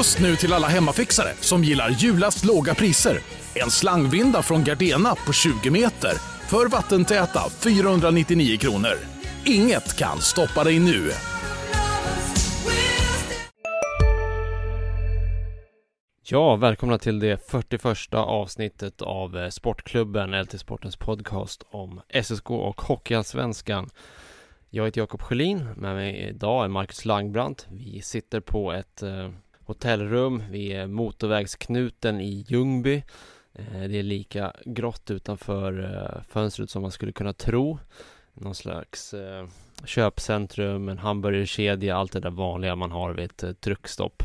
Just nu till alla hemmafixare som gillar julast låga priser. En slangvinda från Gardena på 20 meter för vattentäta 499 kronor. Inget kan stoppa dig nu. Ja, välkomna till det 41 avsnittet av eh, Sportklubben, LT Sportens podcast om SSK och Hockeyallsvenskan. Jag heter Jakob Sjölin, med mig idag är Marcus Langbrandt. Vi sitter på ett eh, hotellrum vid motorvägsknuten i Ljungby. Eh, det är lika grått utanför eh, fönstret som man skulle kunna tro. Någon slags eh, köpcentrum, en hamburgerkedja, allt det där vanliga man har vid ett truckstopp.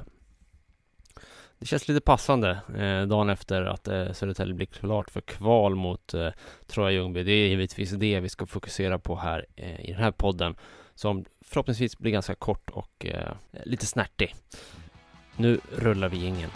Det känns lite passande eh, dagen efter att eh, Södertälje blir klart för kval mot eh, Troja Ljungby. Det är givetvis det vi ska fokusera på här eh, i den här podden som förhoppningsvis blir ganska kort och eh, lite snärtig. Nu rullar vi ingen.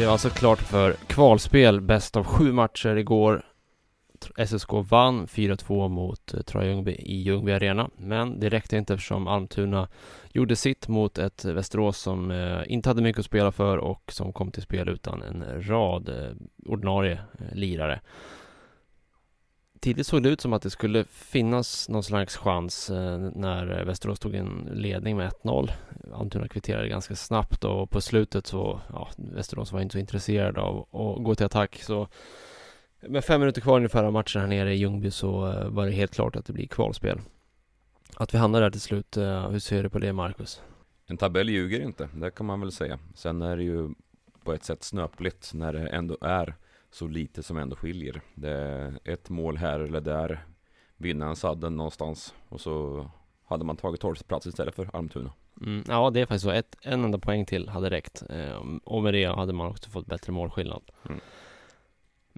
Det var alltså klart för kvalspel, bäst av sju matcher igår. SSK vann 4-2 mot eh, Troja Ljungby i Ljungby Arena, men det räckte inte eftersom Almtuna gjorde sitt mot ett Västerås som eh, inte hade mycket att spela för och som kom till spel utan en rad eh, ordinarie eh, lirare. Tidigt såg det ut som att det skulle finnas någon slags chans när Västerås tog en ledning med 1-0. Almtuna kvitterade ganska snabbt och på slutet så, ja, Västerås var inte så intresserade av att gå till attack så med fem minuter kvar ungefär av matchen här nere i Ljungby så eh, var det helt klart att det blir kvalspel. Att vi hamnar där till slut, eh, hur ser du på det Marcus? En tabell ljuger inte, det kan man väl säga. Sen är det ju på ett sätt snöpligt när det ändå är så lite som ändå skiljer. Det är ett mål här eller där, vinnaren sadden någonstans och så hade man tagit 12 plats istället för Almtuna. Mm, ja, det är faktiskt så. Ett, en enda poäng till hade räckt. Eh, och med det hade man också fått bättre målskillnad. Mm.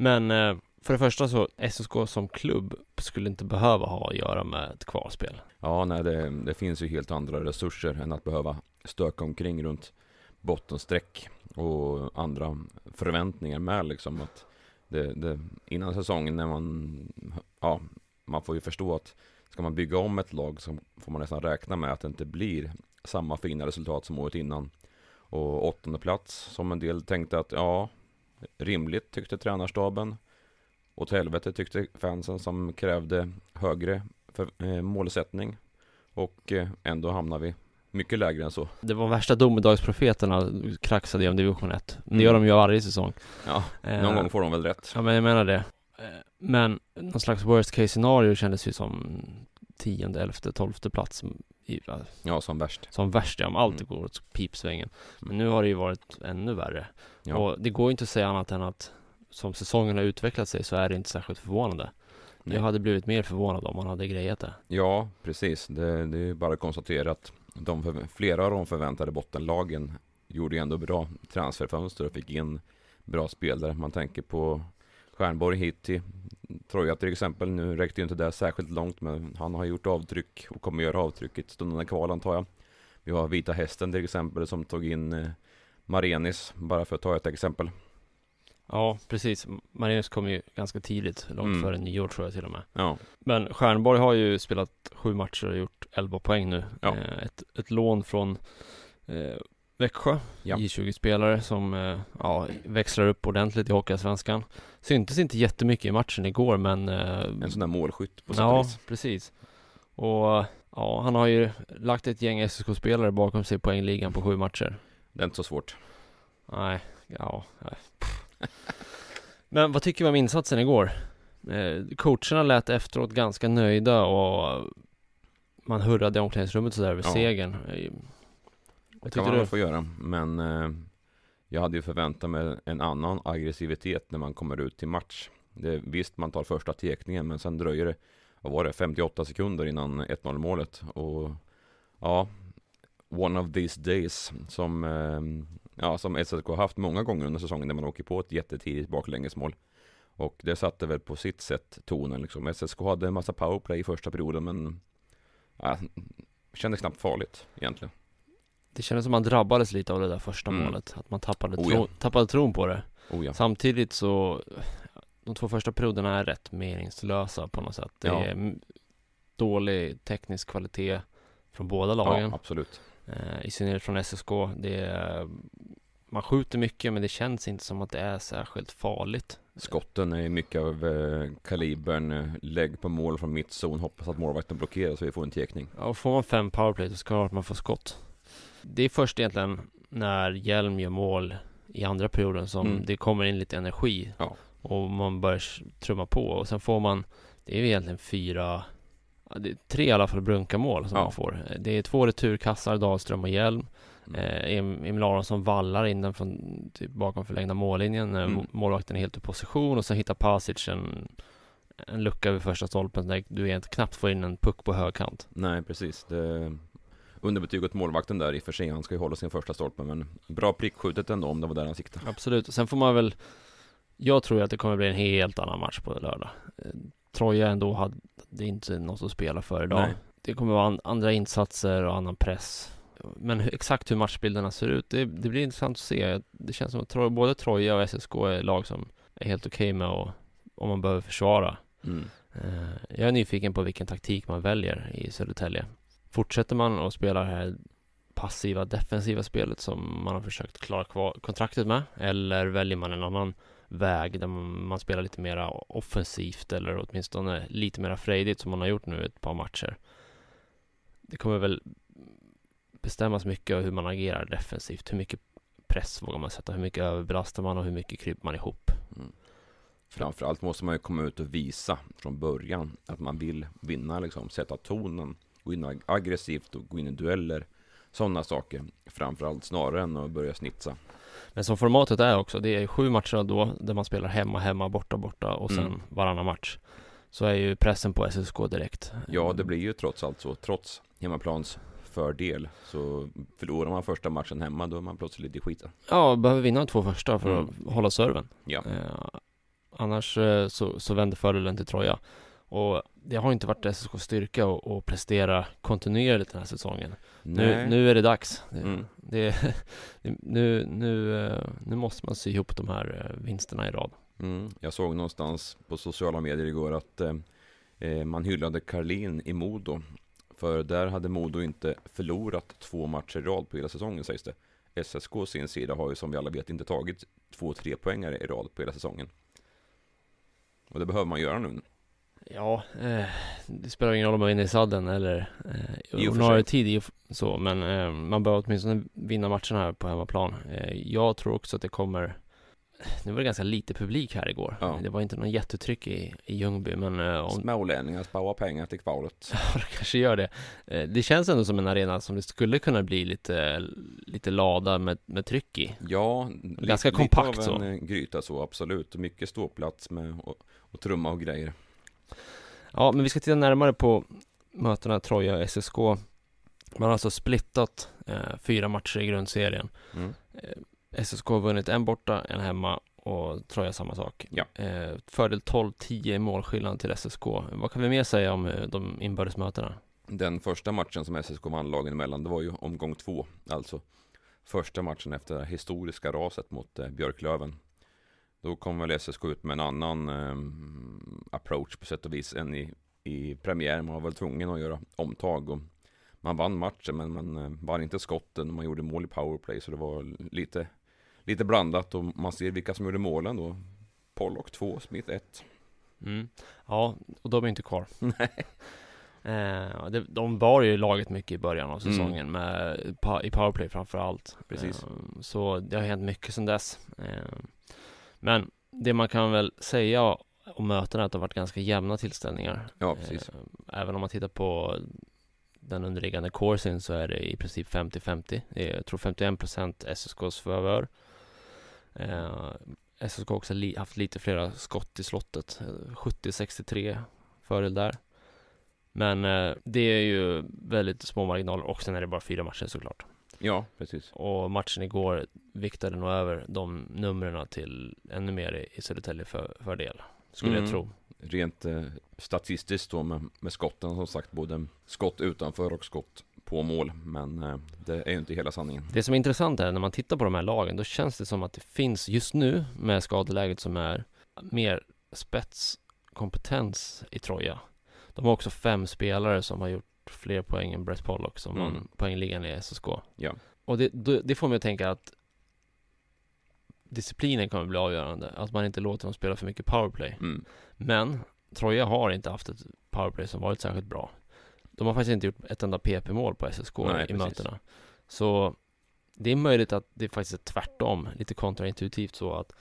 Men eh, för det första så, SSK som klubb skulle inte behöva ha att göra med ett kvalspel. Ja, nej, det, det finns ju helt andra resurser än att behöva stöka omkring runt bottensträck och andra förväntningar med liksom att det, det, innan säsongen när man, ja, man får ju förstå att ska man bygga om ett lag så får man nästan räkna med att det inte blir samma fina resultat som året innan. Och åttonde plats som en del tänkte att ja, rimligt tyckte tränarstaben. Åt helvete tyckte fansen som krävde högre för, eh, målsättning. Och eh, ändå hamnar vi mycket lägre än så. Det var värsta domedagsprofeterna kraxade om division 1. Det Mm. gör de ju varje säsong. Ja, någon Eh, gång får de väl rätt. Ja, men jag menar det. Eh, Men någon slags worst case scenario kändes ju som tionde, elfte, tolfte plats i, Ja, som värst. som värst, ja, om allt Mm. går åt pipsvängen. Men nu har det ju varit ännu värre. Ja. Och det går ju inte att säga annat än att som säsongen har utvecklat sig så är det inte särskilt förvånande. Nej. Jag hade blivit mer förvånad om man hade grejat det. Ja, precis. Det, det är ju bara att konstatera att de flera av de förväntade bottenlagen gjorde ju ändå bra transferfönster och fick in bra spelare. Man tänker på Stjärnborg hit till Troja till exempel. Nu räckte ju inte det särskilt långt men han har gjort avtryck och kommer göra avtryck i ett stundande kval antar jag. Vi har Vita Hästen till exempel som tog in eh, Marenis bara för att ta ett exempel. Ja, precis. Marinus kom ju ganska tidigt, långt Mm. före nyår tror jag till och med. Ja, Men Stjärnborg har ju spelat sju matcher och gjort 11 poäng nu. Ja. Eh, ett, ett lån från eh, Växjö, Ja. J20-spelare som eh, ja, växlar upp ordentligt i Hockeyallsvenskan. Syntes inte jättemycket i matchen igår men eh, en sån där målskytt på sätt Ja, vis. precis. Och ja, han har ju lagt ett gäng SSK-spelare bakom sig i poängligan på sju matcher. Det är inte så svårt. Nej, ja. nej. Men vad tycker vi om insatsen igår? Eh, coacherna lät efteråt ganska nöjda och man hurrade i omklädningsrummet sådär över Ja. segern. Det kan man väl få göra, men eh, jag hade ju förväntat mig en annan aggressivitet när man kommer ut till match. Det, visst, man tar första tekningen, men sen dröjer det, vad var det, 58 sekunder innan 1-0 målet. Och ja, one of these days som, eh, ja, som SSK har haft många gånger under säsongen när man åker på ett jättetidigt baklängesmål. Och det satte väl på sitt sätt tonen liksom. SSK hade en massa powerplay i första perioden men ja, kändes knappt farligt egentligen. Det kändes som man drabbades lite av det där första Mm. målet. Att man tappade, Oh, tro, ja. tappade tron på det. Oh ja. Samtidigt så, de två första perioderna är rätt meningslösa på något sätt. Det Ja. är dålig teknisk kvalitet från båda lagen. ja, absolut. Eh, I synnerhet från SSK. Det är, man skjuter mycket men det känns inte som att det är särskilt farligt. Skotten är mycket av eh, kalibern, eh, lägg på mål från mittzon, hoppas att målvakten blockerar så vi får en tekning. Ja, och får man fem powerplay så ska man få skott. Det är först egentligen när Hjelm gör mål i andra perioden som Mm. det kommer in lite energi. Ja. Och man börjar trumma på och sen får man, det är ju egentligen fyra, det är tre i alla fall brunkamål som Ja. man får. Det är två returkassar, Dahlström och Hjelm. Mm. Eh, Em- Emil Aronsson vallar in den från typ bakom förlängda mållinjen. när Mm. Målvakten är helt ur position och sen hittar Pasic en, en lucka vid första stolpen där du egentligen knappt får in en puck på högkant. Nej, precis. Det, underbetyg åt målvakten där i och för sig. Han ska ju hålla sin första stolpe, men bra prickskjutet ändå om det var där han siktade. Absolut, och sen får man väl Jag tror att det kommer bli en helt annan match på lördag Eh, Troja ändå hade det är inte något att spela för idag Nej. Det kommer vara an, andra insatser och annan press Men exakt hur matchbilderna ser ut det, det blir intressant att se Det känns som att både Troja och SSK är lag som är helt okej med att Om man behöver försvara Mm. Eh, Jag är nyfiken på vilken taktik man väljer i Södertälje Fortsätter man att spela det här passiva defensiva spelet som man har försökt klara kvar kontraktet med eller väljer man en annan väg där man man spelar lite mera offensivt eller åtminstone lite mera frejdigt som man har gjort nu ett par matcher. Det kommer väl bestämmas mycket av hur man agerar defensivt. Hur mycket press vågar man sätta? Hur mycket överbelastar man och hur mycket kryper man ihop? Mm. Framförallt måste man ju komma ut och visa från början att man vill vinna, liksom, sätta tonen, gå in ag- aggressivt och gå in i dueller. Sådana saker. Framförallt snarare än att börja snitsa. Men som formatet är också, det är sju matcher då där man spelar hemma, hemma, borta, borta och sen Mm. varannan match. Så är ju pressen på SSK direkt. Ja, det blir ju trots allt så. Trots hemmaplans fördel så förlorar man första matchen hemma då är man plötsligt i skiten. Ja, behöver vinna de två första för Mm. att hålla serven. Ja, Eh, annars eh, så, så vänder fördelen till Troja. Och det har inte varit SSKs styrka att, att prestera kontinuerligt den här säsongen. Nu, Nej. nu är det dags. Det, Mm. det, nu, nu, eh, nu måste man sy ihop de här eh, vinsterna i rad. Mm. Jag såg någonstans på sociala medier igår att eh, eh, man hyllade Karlin i Modo. För där hade Modo inte förlorat två matcher i rad på hela säsongen sägs det. SSK å sin sida har ju som vi alla vet inte tagit två tre poängare i rad på hela säsongen. Och det behöver man göra nu. Ja, eh, det spelar ingen roll om man vinner i sadden eller eh, ordinarie tid så, men eh, man bör åtminstone vinna matcherna här på hemmaplan. Eh, jag tror också att det kommer Nu var det ganska lite publik här igår. Ja. Det var inte någon jättetryck i, i Ljungby, men eh, om, Smålänningar sparar pengar till kvalet. Ja, det kanske gör det. Eh, Det känns ändå som en arena som det skulle kunna bli lite, lite lada med, med tryck i. Ja, Ganska lite, kompakt lite av så. en eh, gryta så absolut. Mycket ståplats med och, och trumma och grejer. Ja, men vi ska titta närmare på mötena Troja och SSK. Man har alltså splittat eh, fyra matcher i grundserien. Mm. SSK har vunnit en borta, en hemma och Troja samma sak. Ja. Eh, fördel 12-10 i målskillnad till SSK. Vad kan vi mer säga om eh, de inbördes mötena? Den första matchen som SSK vann lagen emellan, det var ju omgång två. Alltså första matchen efter det historiska raset mot eh, Björklöven. Då kom väl SSK ut med en annan eh, approach på sätt och vis än i, i premiär. Man var väl tvungen att göra omtag och man vann matchen men man eh, vann inte skotten och man gjorde mål i powerplay så det var lite, lite blandat och man ser vilka som gjorde målen då. Pollock 2, Smith 1. Mm. Ja, och de är inte kvar. Nej. Eh, det, de bar ju laget mycket i början av Mm. säsongen med, pa, i powerplay framför allt. Precis. Eh, så det har hänt mycket sedan dess. Eh, men det man kan väl säga om mötena är att det har varit ganska jämna tillställningar. Ja, precis. Eh, även om man tittar på den underliggande coursen så är det i princip 50-50. Det är, Jag tror 51% SSKs favör. Eh, SSK har också li- haft lite flera skott i slottet. Eh, 70-63 fördel där. Men eh, det är ju väldigt små marginaler och sen är det bara fyra matcher såklart. Ja, precis. Och matchen igår viktade nog över de numren till ännu mer i- Södertälje för, fördel. Skulle Mm. jag tro. Rent eh, statistiskt då med, med skotten som sagt både skott utanför och skott på mål. Men eh, det är ju inte hela sanningen. Det som är intressant är när man tittar på de här lagen, då känns det som att det finns just nu med skadeläget som är mer spetskompetens i Troja. De har också fem spelare som har gjort fler poäng än Brett Pollock som Mm. vann poängligan i SSK. Ja. Och det, det, det får mig att tänka att disciplinen kommer bli avgörande. Att man inte låter dem spela för mycket powerplay. Mm. Men Troja har inte haft ett powerplay som varit särskilt bra. De har faktiskt inte gjort ett enda PP-mål på SSK Nej, i precis. mötena. Så det är möjligt att det faktiskt är tvärtom, lite kontraintuitivt så att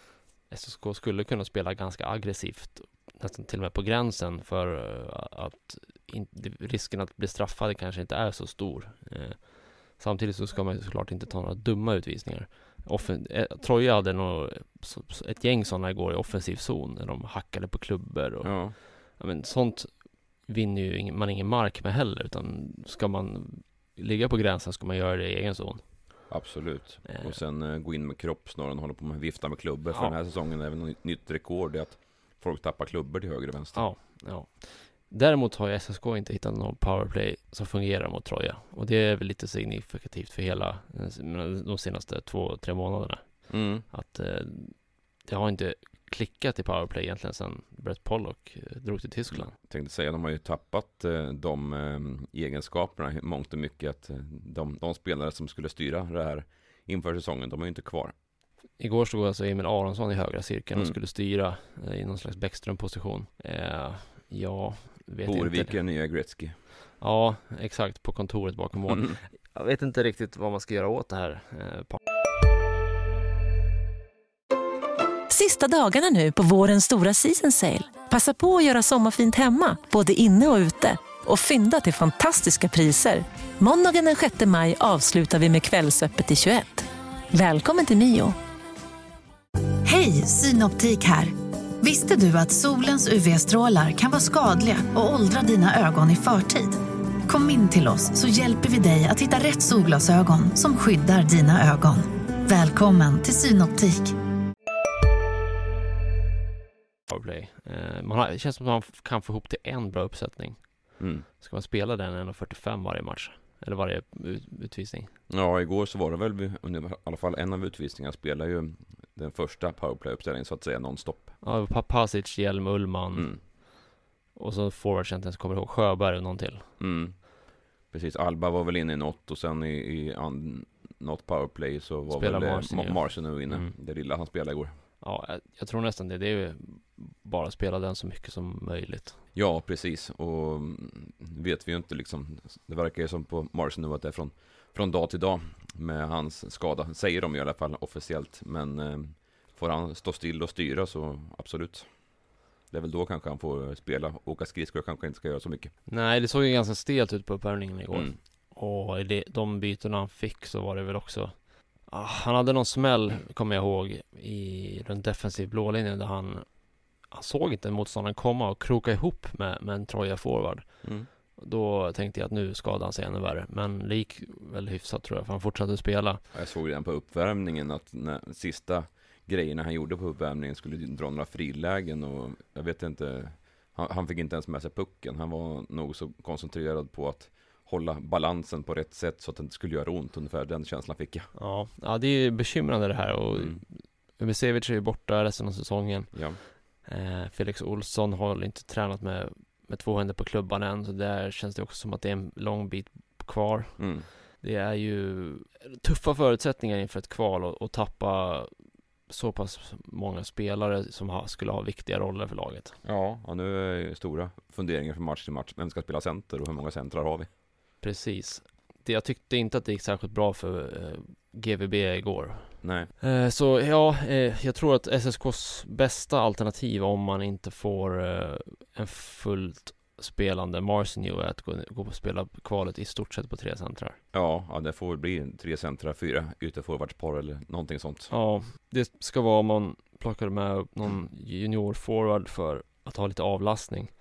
SSK skulle kunna spela ganska aggressivt, nästan till och med på gränsen för eh, att in, risken att bli straffad kanske inte är så stor. Samtidigt så ska man ju såklart inte ta några dumma utvisningar. Offen, eh, Troja hade nog ett gäng sådana igår i offensiv zon, när de hackade på klubbor och Ja, ja, men sånt vinner ju ingen, man ingen mark med heller utan ska man ligga på gränsen ska man göra det i egen zon. absolut. Eh. Och sen eh, gå in med kropp snarare än hålla på med vifta med klubbor. För Ja. den här säsongen är väl något nytt rekord i att folk tappar klubbor till höger och vänster. Ja, ja. Däremot har ju SSK inte hittat någon powerplay som fungerar mot Troja och det är väl lite signifikativt för hela eh, de senaste två, tre månaderna. Mm. Att eh, det har inte klickat i powerplay egentligen sedan Brett Pollock eh, drog till Tyskland. tänkte säga, de har ju tappat eh, de egenskaperna i mångt och mycket. Att de, de spelare som skulle styra det här inför säsongen, de är ju inte kvar. Igår stod alltså Emil Aronsson i högra cirkeln och Mm. skulle styra i någon slags Bäckström-position. Eh, ja, vet Borvik inte. är nya Gretzky. Ja, exakt, på kontoret bakom mål. Mm. Jag vet inte riktigt vad man ska göra åt det här. Eh, Sista dagarna nu på vårens stora season sale. Passa på att göra sommarfint hemma, både inne och ute. Och fynda till fantastiska priser. Måndagen den 6 maj avslutar vi med Kvällsöppet i 21. Välkommen till Mio. Hej, Synoptik här. Visste du att solens UV-strålar kan vara skadliga och åldra dina ögon i förtid? Kom in till oss så hjälper vi dig att hitta rätt solglasögon som skyddar dina ögon. Välkommen till Synoptik. powerplay. Eh, man har, det känns som att man kan få ihop till en bra uppsättning. Mm. Ska man spela den 1.45 varje match? Eller varje ut, utvisning? Ja, igår så var det väl i alla fall en av utvisningarna spelar ju den första powerplay-uppställningen så att säga nonstop. Ja, Pa- Pasic, Hjelm, Ullman Mm. och så forwards jag inte ens kommer ihåg. Sjöberg och någon till. Mm. Precis, Alba var väl inne i något och sen i, i an, något powerplay så var Spelar väl Marcin, Ma- ja. Marcin nu inne. Mm. Det lilla han spelade igår. Ja, jag, jag tror nästan det. Det är ju bara spela den så mycket som möjligt. Ja, precis. Och mm, vet vi ju inte liksom. Det verkar ju som på Marcin nu att det är från, från dag till dag med hans skada. Säger de i alla fall officiellt. Men eh, får han stå still och styra så absolut. Det är väl då kanske han får spela. Åka skridskor kanske inte ska göra så mycket. Nej, det såg ju ganska stelt ut på uppvärmningen igår. Mm. Och det, de bytena han fick så var det väl också ah, Han hade någon smäll, kommer jag ihåg, i den defensiv blålinjen där han Han såg inte motståndaren komma och kroka ihop med, med en Troja forward. Mm. Då tänkte jag att nu skadade han sig ännu värre. Men det gick väl hyfsat tror jag, för han fortsatte spela. Jag såg redan på uppvärmningen att när, sista grejerna han gjorde på uppvärmningen skulle dra några frilägen och jag vet inte. Han, han fick inte ens med sig pucken. Han var nog så koncentrerad på att hålla balansen på rätt sätt så att det inte skulle göra ont. Ungefär den känslan fick jag. Ja, ja det är bekymrande det här och Mm. Umesevic är ju borta resten av säsongen. Ja. Eh, Felix Olsson har inte tränat med, med två händer på klubban än, så där känns det också som att det är en lång bit kvar. Mm. Det är ju tuffa förutsättningar inför ett kval och, och tappa så pass många spelare som ha, skulle ha viktiga roller för laget. Ja, ja, nu är det stora funderingar från match till match. Vem ska spela center och hur många centrar har vi? Precis. Det, jag tyckte inte att det gick särskilt bra för eh, GVB igår. Nej. Eh, så ja, eh, jag tror att SSKs bästa alternativ om man inte får eh, en fullt spelande Marcinio är att gå, gå och spela kvalet i stort sett på tre centrar. Ja, ja, det får väl bli tre centrar, fyra ytterforwardspar eller någonting sånt. Ja, det ska vara om man plockar med någon junior forward för att ha lite avlastning.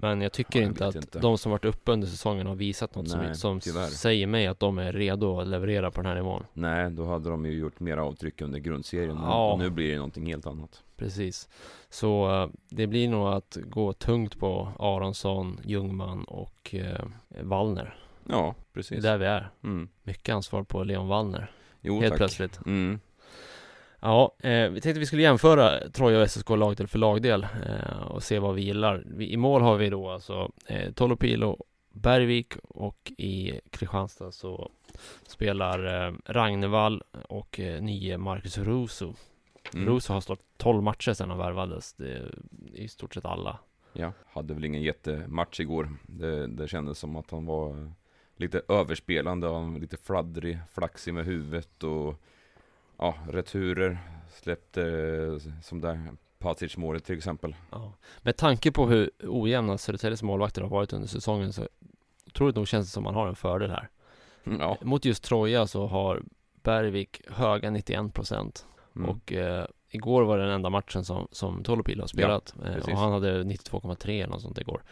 Men jag tycker Ja, jag inte att inte. de som varit uppe under säsongen har visat något Nej, som, som säger mig att de är redo att leverera på den här nivån. Nej, då hade de ju gjort mera avtryck under grundserien. Ja. Och nu blir det någonting helt annat. Precis. Så eh, det blir nog att gå tungt på Aronsson, Ljungman och eh, Wallner. Ja, Det är precis. där vi är. Mm. Mycket ansvar på Leon Wallner, Jo, helt tack. plötsligt. Mm. Ja, eh, vi tänkte vi skulle jämföra Troja och SSK lagdel för lagdel eh, och se vad vi gillar. Vi, I mål har vi då alltså eh, Tolopilo, Bergvik och i Kristianstad så spelar eh, Ragnevall och eh, nye Marcus Russo. Mm. Russo har stått 12 matcher sedan han värvades. Det är i stort sett alla. Ja, hade väl ingen jättematch igår. Det, det kändes som att han var eh, lite överspelande, han var lite fladdrig, flaxig med huvudet och ja, returer släppte eh, som där Pacic målet till exempel. Ja. Med tanke på hur ojämna Södertäljes målvakter har varit under säsongen så otroligt nog känns det som man har en fördel här. Mm, Ja, Mot just Troja så har Bergvik höga 91 procent mm. och eh, igår var det den enda matchen som, som Tolopilo har spelat eh, precis. och han hade 92,3 eller något sånt igår.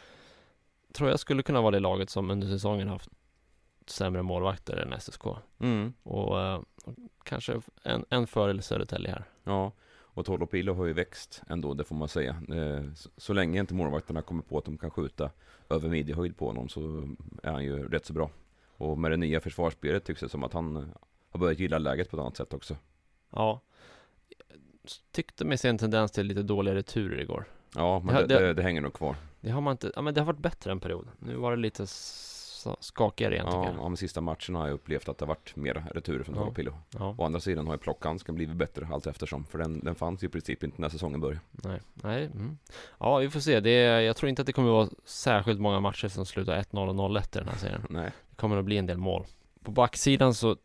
Troja skulle kunna vara det laget som under säsongen haft sämre målvakter än SSK Mm. och, eh, och kanske en, en fördel Södertälje här. Ja, och Tolopilo har ju växt ändå, det får man säga. Eh, Så, länge inte målvakterna kommer på att de kan skjuta över midjehöjd på honom så är han ju rätt så bra. Och med det nya försvarsspelet tycks det som att han eh, har börjat gilla läget på ett annat sätt också. Ja, tyckte mig se en tendens till lite dåliga returer igår. Ja, men det, det- det, det hänger nog kvar. Det har man inte, ja men det har varit bättre en period. Nu var det lite s- skakigare igen tycker Ja, jag. ja, de sista matcherna har jag upplevt att det har varit mera returer från Ja. Tolopilo. Ja, Å andra sidan har ju plockhandsken blivit bättre allt eftersom. För den, den fanns ju i princip inte när säsongen började. nej, nej. Mm. Ja, vi får se. Det är, jag tror inte att det kommer vara särskilt många matcher som slutar 1-0 och 0-1 i den här serien. Nej. Det kommer att bli en del mål. På backsidan så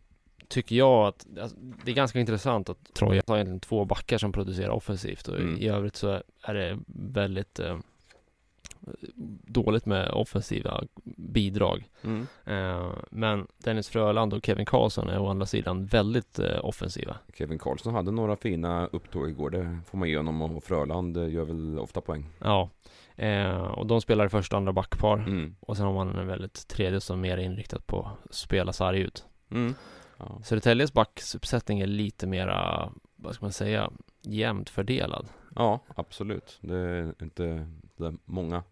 tycker jag att alltså, det är ganska intressant att Troja har egentligen två backar som producerar offensivt och Mm. i övrigt så är det väldigt eh, dåligt med offensiva bidrag. Mm. Eh, men Dennis Fröland och Kevin Karlsson är å andra sidan väldigt eh, offensiva. Kevin Karlsson hade några fina upptåg igår, det får man ge honom. Och Fröland eh, gör väl ofta poäng. Ja, eh, och de spelar i första och andra backpar. Mm. Och sen har man en väldigt tredje som är mer inriktat på att spela sarg ut. Mm. Ja. Södertäljes backsuppsättning är lite mera, vad ska man säga, jämnt fördelad. ja, absolut. Det är inte många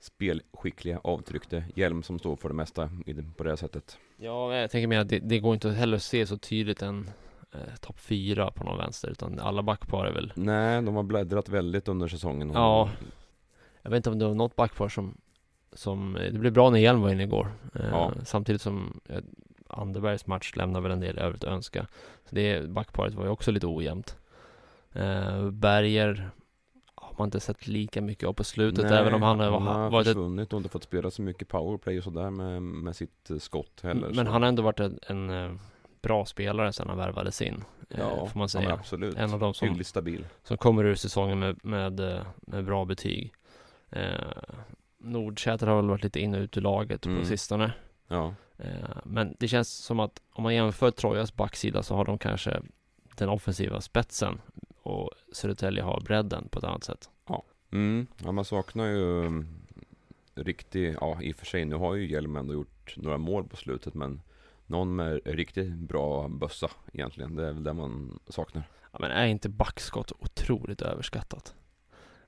spelskickliga avtryckte Hjelm som står för det mesta på det här sättet. Ja, jag tänker mer att det, det går inte heller att se så tydligt en eh, topp fyra på någon vänster, utan alla backpar är väl Nej, de har bläddrat väldigt under säsongen. Ja. Jag vet inte om det var något backpar som, som det blev bra när Hjelm var inne igår. Eh, Ja. Samtidigt som eh, Anderbergs match lämnar väl en del övrigt att önska. Så det backparet var ju också lite ojämnt. Eh, Berger har man inte sett lika mycket av på slutet, Nej, även om han, han har varit ett, försvunnit och inte fått spela så mycket powerplay och sådär med, med sitt eh, skott heller. Men så. han har ändå varit en, en eh, bra spelare sedan han värvades in. eh, ja, får man säga. absolut. En av de som, Hyggligt stabil. som kommer ur säsongen med, med, med bra betyg. Eh, Nordsäter har väl varit lite in och ut ur laget Mm. på sistone. Ja, Eh, Men det känns som att om man jämför Trojas backsida så har de kanske den offensiva spetsen och Södertälje har bredden på ett annat sätt. mm. ja man saknar ju mm, riktig, ja i och för sig nu har ju Hjelm ändå gjort några mål på slutet men någon med riktigt bra bössa egentligen. Det är väl det man saknar. Ja, men är inte backskott otroligt överskattat?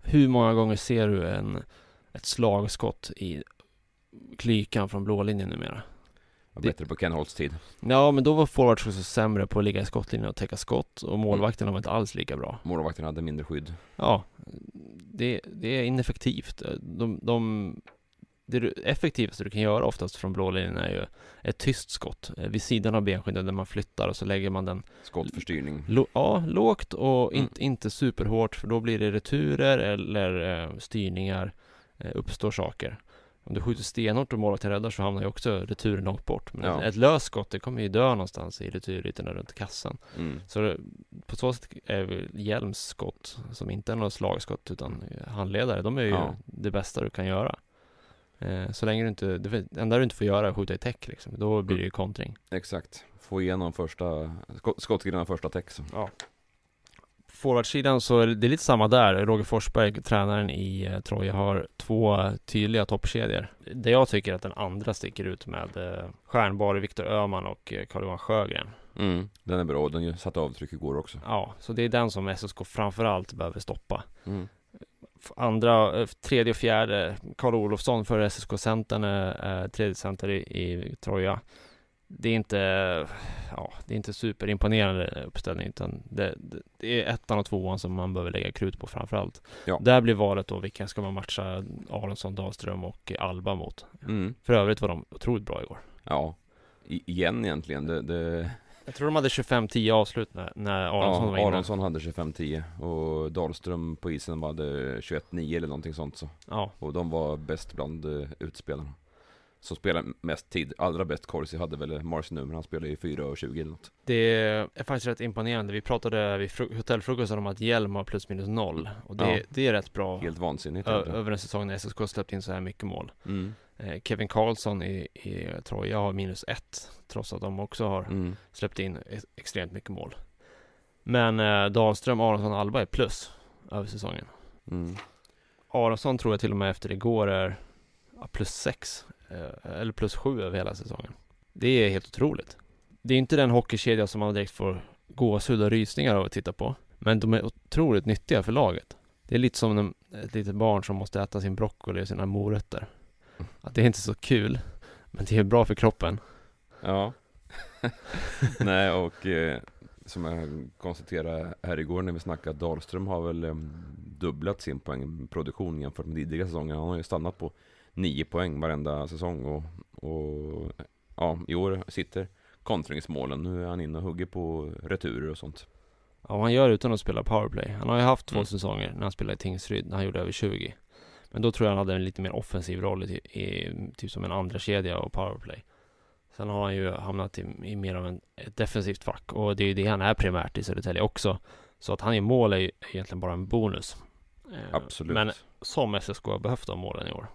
Hur många gånger ser du en, ett slagskott i klykan från blålinjen numera? Var Det- bättre på Ken Holts tid. Ja, men då var forwards också sämre på att ligga i skottlinjen och täcka skott och målvakterna var inte alls lika bra. Målvakten hade mindre skydd. Ja, det, det är ineffektivt. De, de, det effektivaste du kan göra oftast från blålinjen är ju ett tyst skott eh, vid sidan av benskyddet där man flyttar och så lägger man den Skottförstyrning. lo, ja, lågt och Mm. inte, inte superhårt för då blir det returer eller eh, styrningar, eh, uppstår saker. Om du skjuter stenhårt och målvakten räddar så hamnar ju också returen långt bort. Men Ja. ett, ett löst skott det kommer ju dö någonstans i returytorna runt kassan. Mm. Så det, på så sätt är Hjelms skott, som inte är något slagskott utan handledare, de är ju Ja. det bästa du kan göra. Eh, så länge du inte, det enda du inte får göra är att skjuta i täck liksom. Då blir det ju kontring. Exakt. Få igenom första skott, skottgränna första text. Ja. Forwardsidan så är det, lite samma där. Roger Forsberg, tränaren i eh, Troja, har två tydliga toppkedjor. Det jag tycker att den andra sticker ut med eh, Stjärnborg, Viktor Öhman och eh, Carl-Johan Sjögren. Mm. Den är bra och den satte avtryck igår också. Ja, så det är den som SSK framförallt behöver stoppa. Mm. andra, eh, tredje och fjärde, Karl Olofsson för SSK-centern tredje center i, i Troja. Det är inte, ja, det är inte superimponerande uppställning utan det, det, det är ettan och tvåan som man behöver lägga krut på framförallt. Ja. Där blir valet då vilka ska man matcha Aronsson, Dahlström och Alba mot. Mm. För övrigt var de otroligt bra igår. Ja, I, igen egentligen. Det, det, Jag tror de hade 25-10 avslut när, när Aronsson ja, var inne. Aronsson hade 25-10 och Dahlström på isen hade 21-9 eller någonting sånt så. Ja, Och de var bäst bland uh, utspelarna. Som spelade mest tid. Allra bäst Corsi hade väl Marcy nu, men han spelade i 4 och 20 eller något. det är faktiskt rätt imponerande. Vi pratade vid fru- hotellfrukosten om att Hjelm har plus minus noll. Och det, Ja. det är rätt bra Helt vansinnigt över en säsong när SSK släppt in så här mycket mål. Mm. Eh, Kevin Karlsson i, i Troja har minus ett, trots att de också har Mm. släppt in ex- extremt mycket mål. Men eh, Dahlström, Aronsson och Alba är plus över säsongen. Mm. Aronsson tror jag till och med efter igår är ja, plus sex Eh, eller plus sju över hela säsongen. Det är helt otroligt. Det är inte den hockeykedja som man direkt får gåshud och rysningar av att titta på. Men de är otroligt nyttiga för laget. Det är lite som en, eh, ett litet barn som måste äta sin broccoli och sina morötter. Att det är inte så kul, men det är bra för kroppen. Ja. Nej, och eh, som jag konstaterade här igår när vi snackade, Dahlström har väl eh, dubblat sin poängproduktion jämfört med tidigare säsonger. Han har ju stannat på 9 poäng varenda säsong och, och ja, i år sitter kontringsmålen. Nu är han inne och hugger på returer och sånt. Ja, han gör utan att spela powerplay. Han har ju haft två Mm. säsonger när han spelade i Tingsryd, när han gjorde över 20. Men då tror jag han hade en lite mer offensiv roll i, i typ som en andra kedja och powerplay. Sen har han ju hamnat i, i mer av en, ett defensivt fack och det är ju det han är primärt i Södertälje också. Så att han gör mål är ju egentligen bara en bonus. Eh, Absolut. Men som SSK har behövt de målen i år.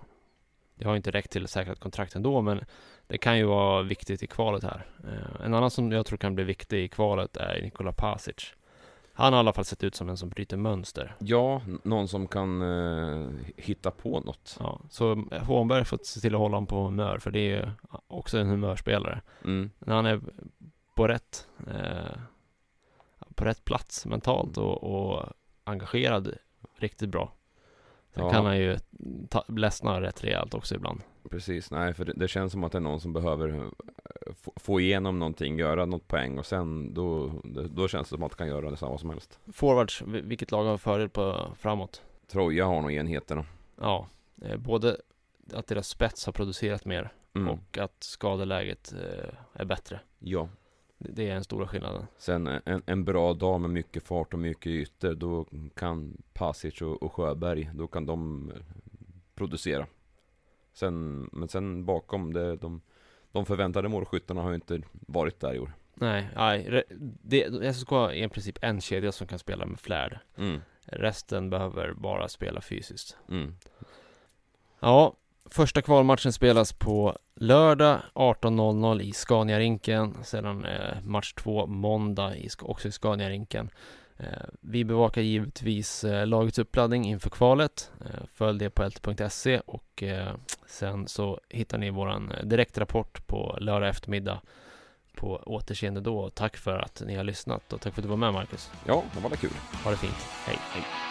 Det har inte räckt till säkrat kontrakt ändå, men det kan ju vara viktigt i kvalet här. Eh, en annan som jag tror kan bli viktig i kvalet är Nikola Pasic. Han har i alla fall sett ut som en som bryter mönster. Ja, någon som kan eh, hitta på något. Ja, så Hånberg har fått se till att hålla honom på humör, för det är ju också en humörspelare. Mm. När han är på rätt, eh, på rätt plats mentalt och, och engagerad riktigt bra. Sen Ja. kan han ju ta, ledsna rätt rejält också ibland. Precis, nej för det, det känns som att det är någon som behöver eh, få, få igenom någonting, göra något poäng och sen då, då känns det som att kan göra det vad som helst. Forwards, vil- vilket lag har fördel på framåt? Troja har nog enheterna. Ja, eh, både att deras spets har producerat mer Mm. och att skadeläget eh, är bättre. Ja, Det, är den stora skillnaden. sen en, en bra dag med mycket fart och mycket ytor, då kan Pasic och, och Sjöberg, då kan de eh, producera. Sen, men sen bakom, det, de, de förväntade målskyttarna har ju inte varit där i år. Nej, nej det, SSK är i princip en kedja som kan spela med flärd. Mm. Resten behöver bara spela fysiskt. Mm. Ja, första kvalmatchen spelas på lördag 18.00 i Scania-rinken. Sedan eh, match två måndag också i Scania-rinken. Eh, vi bevakar givetvis eh, lagets uppladdning inför kvalet. Följ det på lt.se och sen så hittar ni våran direktrapport på lördag eftermiddag på återseende då. Tack för att ni har lyssnat och tack för att du var med Marcus. Ja, det var väl kul. Ha det fint. Hej. Hej.